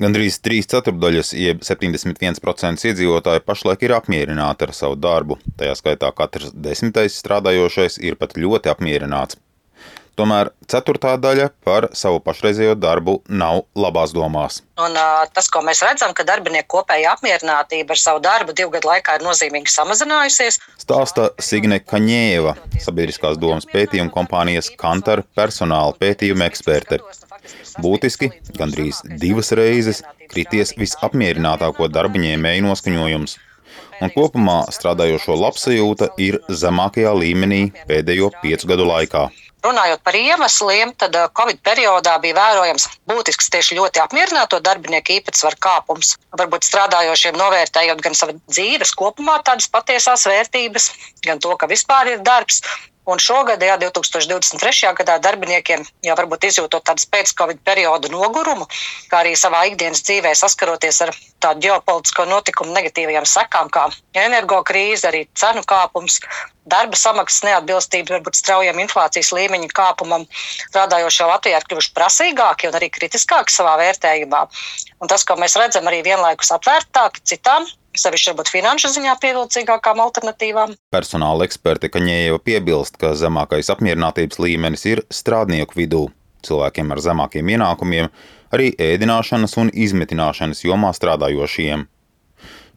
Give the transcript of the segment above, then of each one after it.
Gandrīz 3 ceturdaļas, jeb 71% iedzīvotāji pašlaik ir apmierināti ar savu darbu. Tajā skaitā katrs desmitais strādājošais ir pat ļoti apmierināts. Tomēr ceturtā daļa par savu pašreizējo darbu nav labās domās. Un, uh, tas, ko mēs redzam, ka darbinieku kopējā apmierinātība ar savu darbu divu gadu laikā ir nozīmīgi samazinājusies. Stāsta Signe Kaņēva, sabiedriskās domas pētījuma kompānijas Kantar personāla pētījuma eksperte. Būtiski gandrīz divas reizes krities visapmierinātāko darba ņēmēju noskaņojums. Un kopumā strādājošo labsajūta ir zemākajā līmenī pēdējo piecu gadu laikā. Runājot par iemesliem, tad Covid periodā bija vērojams būtisks tieši ļoti apmierināto darbinieku īpatsvaru kāpums. Varbūt strādājošiem novērtējot gan savu dzīves kopumā tādas patiesās vērtības, gan to, ka vispār ir darbs, Un šogad, jā, 2023. gadā darbiniekiem jau varbūt izjūtot tādu pēc-covid periodu nogurumu, kā arī savā ikdienas dzīvē saskaroties ar tādu ģeopolitisko notikumu negatīvajām sekām, kā energokrīze, arī cenu kāpums, darba samaksas neatbilstība, varbūt straujam inflācijas līmeņa kāpumam, strādājošie Latvijā ir kļuvuši prasīgāki un arī kritiskāki savā vērtējumā. Un tas, ko mēs redzam, arī vienlaikus atvērtāki citām sevišķi varbūt finanšu ziņā pievilcīgākām alternatīvām. Personāla eksperte Kaņēva piebilst, ka zemākais apmierinātības līmenis ir strādnieku vidū. Cilvēkiem ar zemākiem ienākumiem, arī ēdināšanas un izmitināšanas jomā strādājošiem.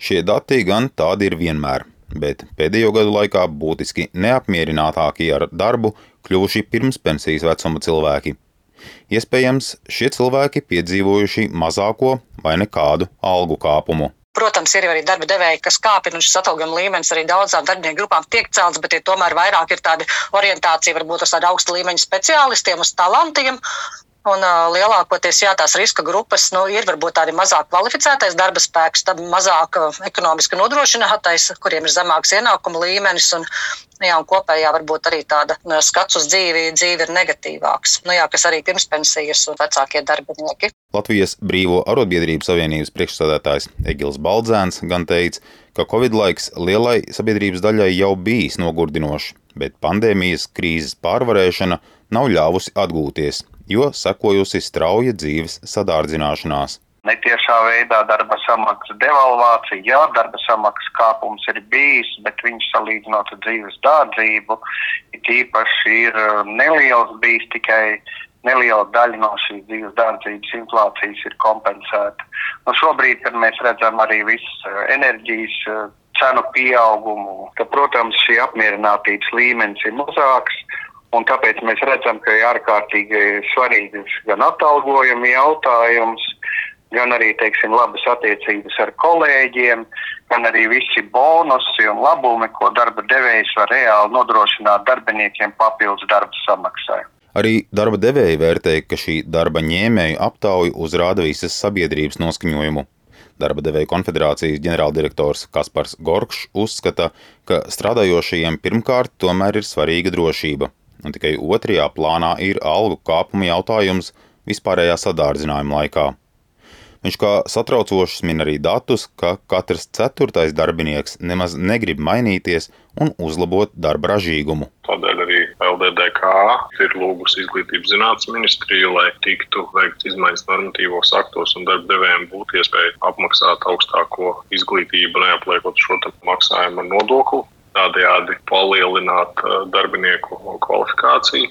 Šie dati gan tādi ir vienmēr, bet pēdējo gadu laikā būtiski neapmierinātākie ar darbu kļuvuši pirms pensijas vecuma cilvēki. Iespējams, šie cilvēki piedzīvojuši mazāko vai nekādu algu kāpumu. Protams, ir arī darba devēji, kas kāpina, šis atalgojuma līmenis arī daudzām darbinieku grupām tiek celts, bet ir tomēr vairāk ir tāda orientācija varbūt uz tādu augstu līmeņu speciālistiem, uz talantiem. Un uh, lielākoties jā, tās riska grupas nu, ir varbūt tādi mazāk kvalificētais darba spēks, tad mazāk uh, ekonomiski nodrošinātais, kuriem ir zemāks ienākuma līmenis. Un, nu, jā, un kopējā varbūt arī tāda nu, skats uz dzīvi, dzīve ir negatīvāks, nu, jā, kas arī pirmspensijas un vecākie darbinieki. Latvijas Brīvo arotbiedrību savienības priekšsādātājs Egils Baldzēns gan teica, ka Covid laiks lielai sabiedrības daļai jau bijis nogurdinošs, bet pandēmijas krīzes pārvarēšana nav ļāvusi atgūties jo sekojusi strauja dzīves sadārdzināšanās. Netiešā veidā darba samaksas devalvācija, jā, darba samaksas kāpums ir bijis, bet viņš salīdzinot ar dzīves dārdzību, īpaši ir uh, neliels bijis tikai neliela daļa no šīs dzīves dārdzības inflācijas ir kompensēta. Nu, šobrīd, kad mēs redzam arī visu uh, enerģijas uh, cenu pieaugumu, ka, protams, šī apmierinātības līmenis ir mazāks, Un tāpēc mēs redzam, ka ir ārkārtīgi svarīgs gan atalgojuma jautājums, gan arī teiksim, labas attiecības ar kolēģiem, gan arī visi bonusi un labumi, ko darba devējs var reāli nodrošināt darbiniekiem papildus darba samaksai. Arī darba devēji vērtēja, ka šī darba ņēmēju aptauja uzrāda visas sabiedrības noskaņojumu. Darba devēja konfederācijas ģenerāldirektors Kaspars Gorkšs uzskata, ka strādājošajiem pirmkārt tomēr ir svarīga drošība un tikai otrajā plānā ir algu kāpuma jautājums vispārējā sadārdzinājuma laikā. Viņš kā satraucošs min arī datus, ka katrs ceturtais darbinieks nemaz negrib mainīties un uzlabot darba ražīgumu. Tādēļ arī LDDK ir lūgusi izglītības zinātnes ministriju, lai tiktu veikts izmaiņas normatīvos aktos un darba devējiem būtu iespēja apmaksāt augstāko izglītību, neapliekot šo maksājumu ar nodokli tādējādi palielināt uh, darbinieku kvalifikāciju,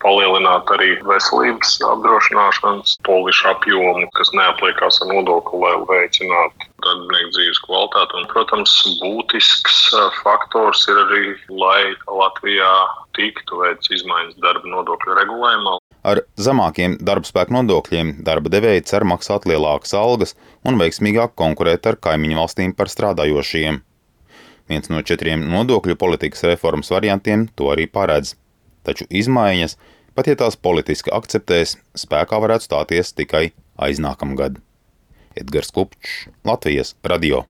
palielināt arī veselības apdrošināšanas polišu apjomu, kas neapliekās ar nodokli, lai veicinātu darbinieku dzīves kvalitāti. Un, protams, būtisks uh, faktors ir arī, lai Latvijā tiktu veikts izmaiņas darba nodokļu regulējumā. Ar zemākiem darbspēku nodokļiem darba devēji cer maksāt lielākas algas un veiksmīgāk konkurēt ar kaimiņu valstīm par strādājošiem. Viens no četriem nodokļu politikas reformas variantiem to arī paredz. Taču izmaiņas, pat ja tās politiski akceptēs, spēkā varētu stāties tikai aiznākamgad. Edgars Kupčs, Latvijas radio.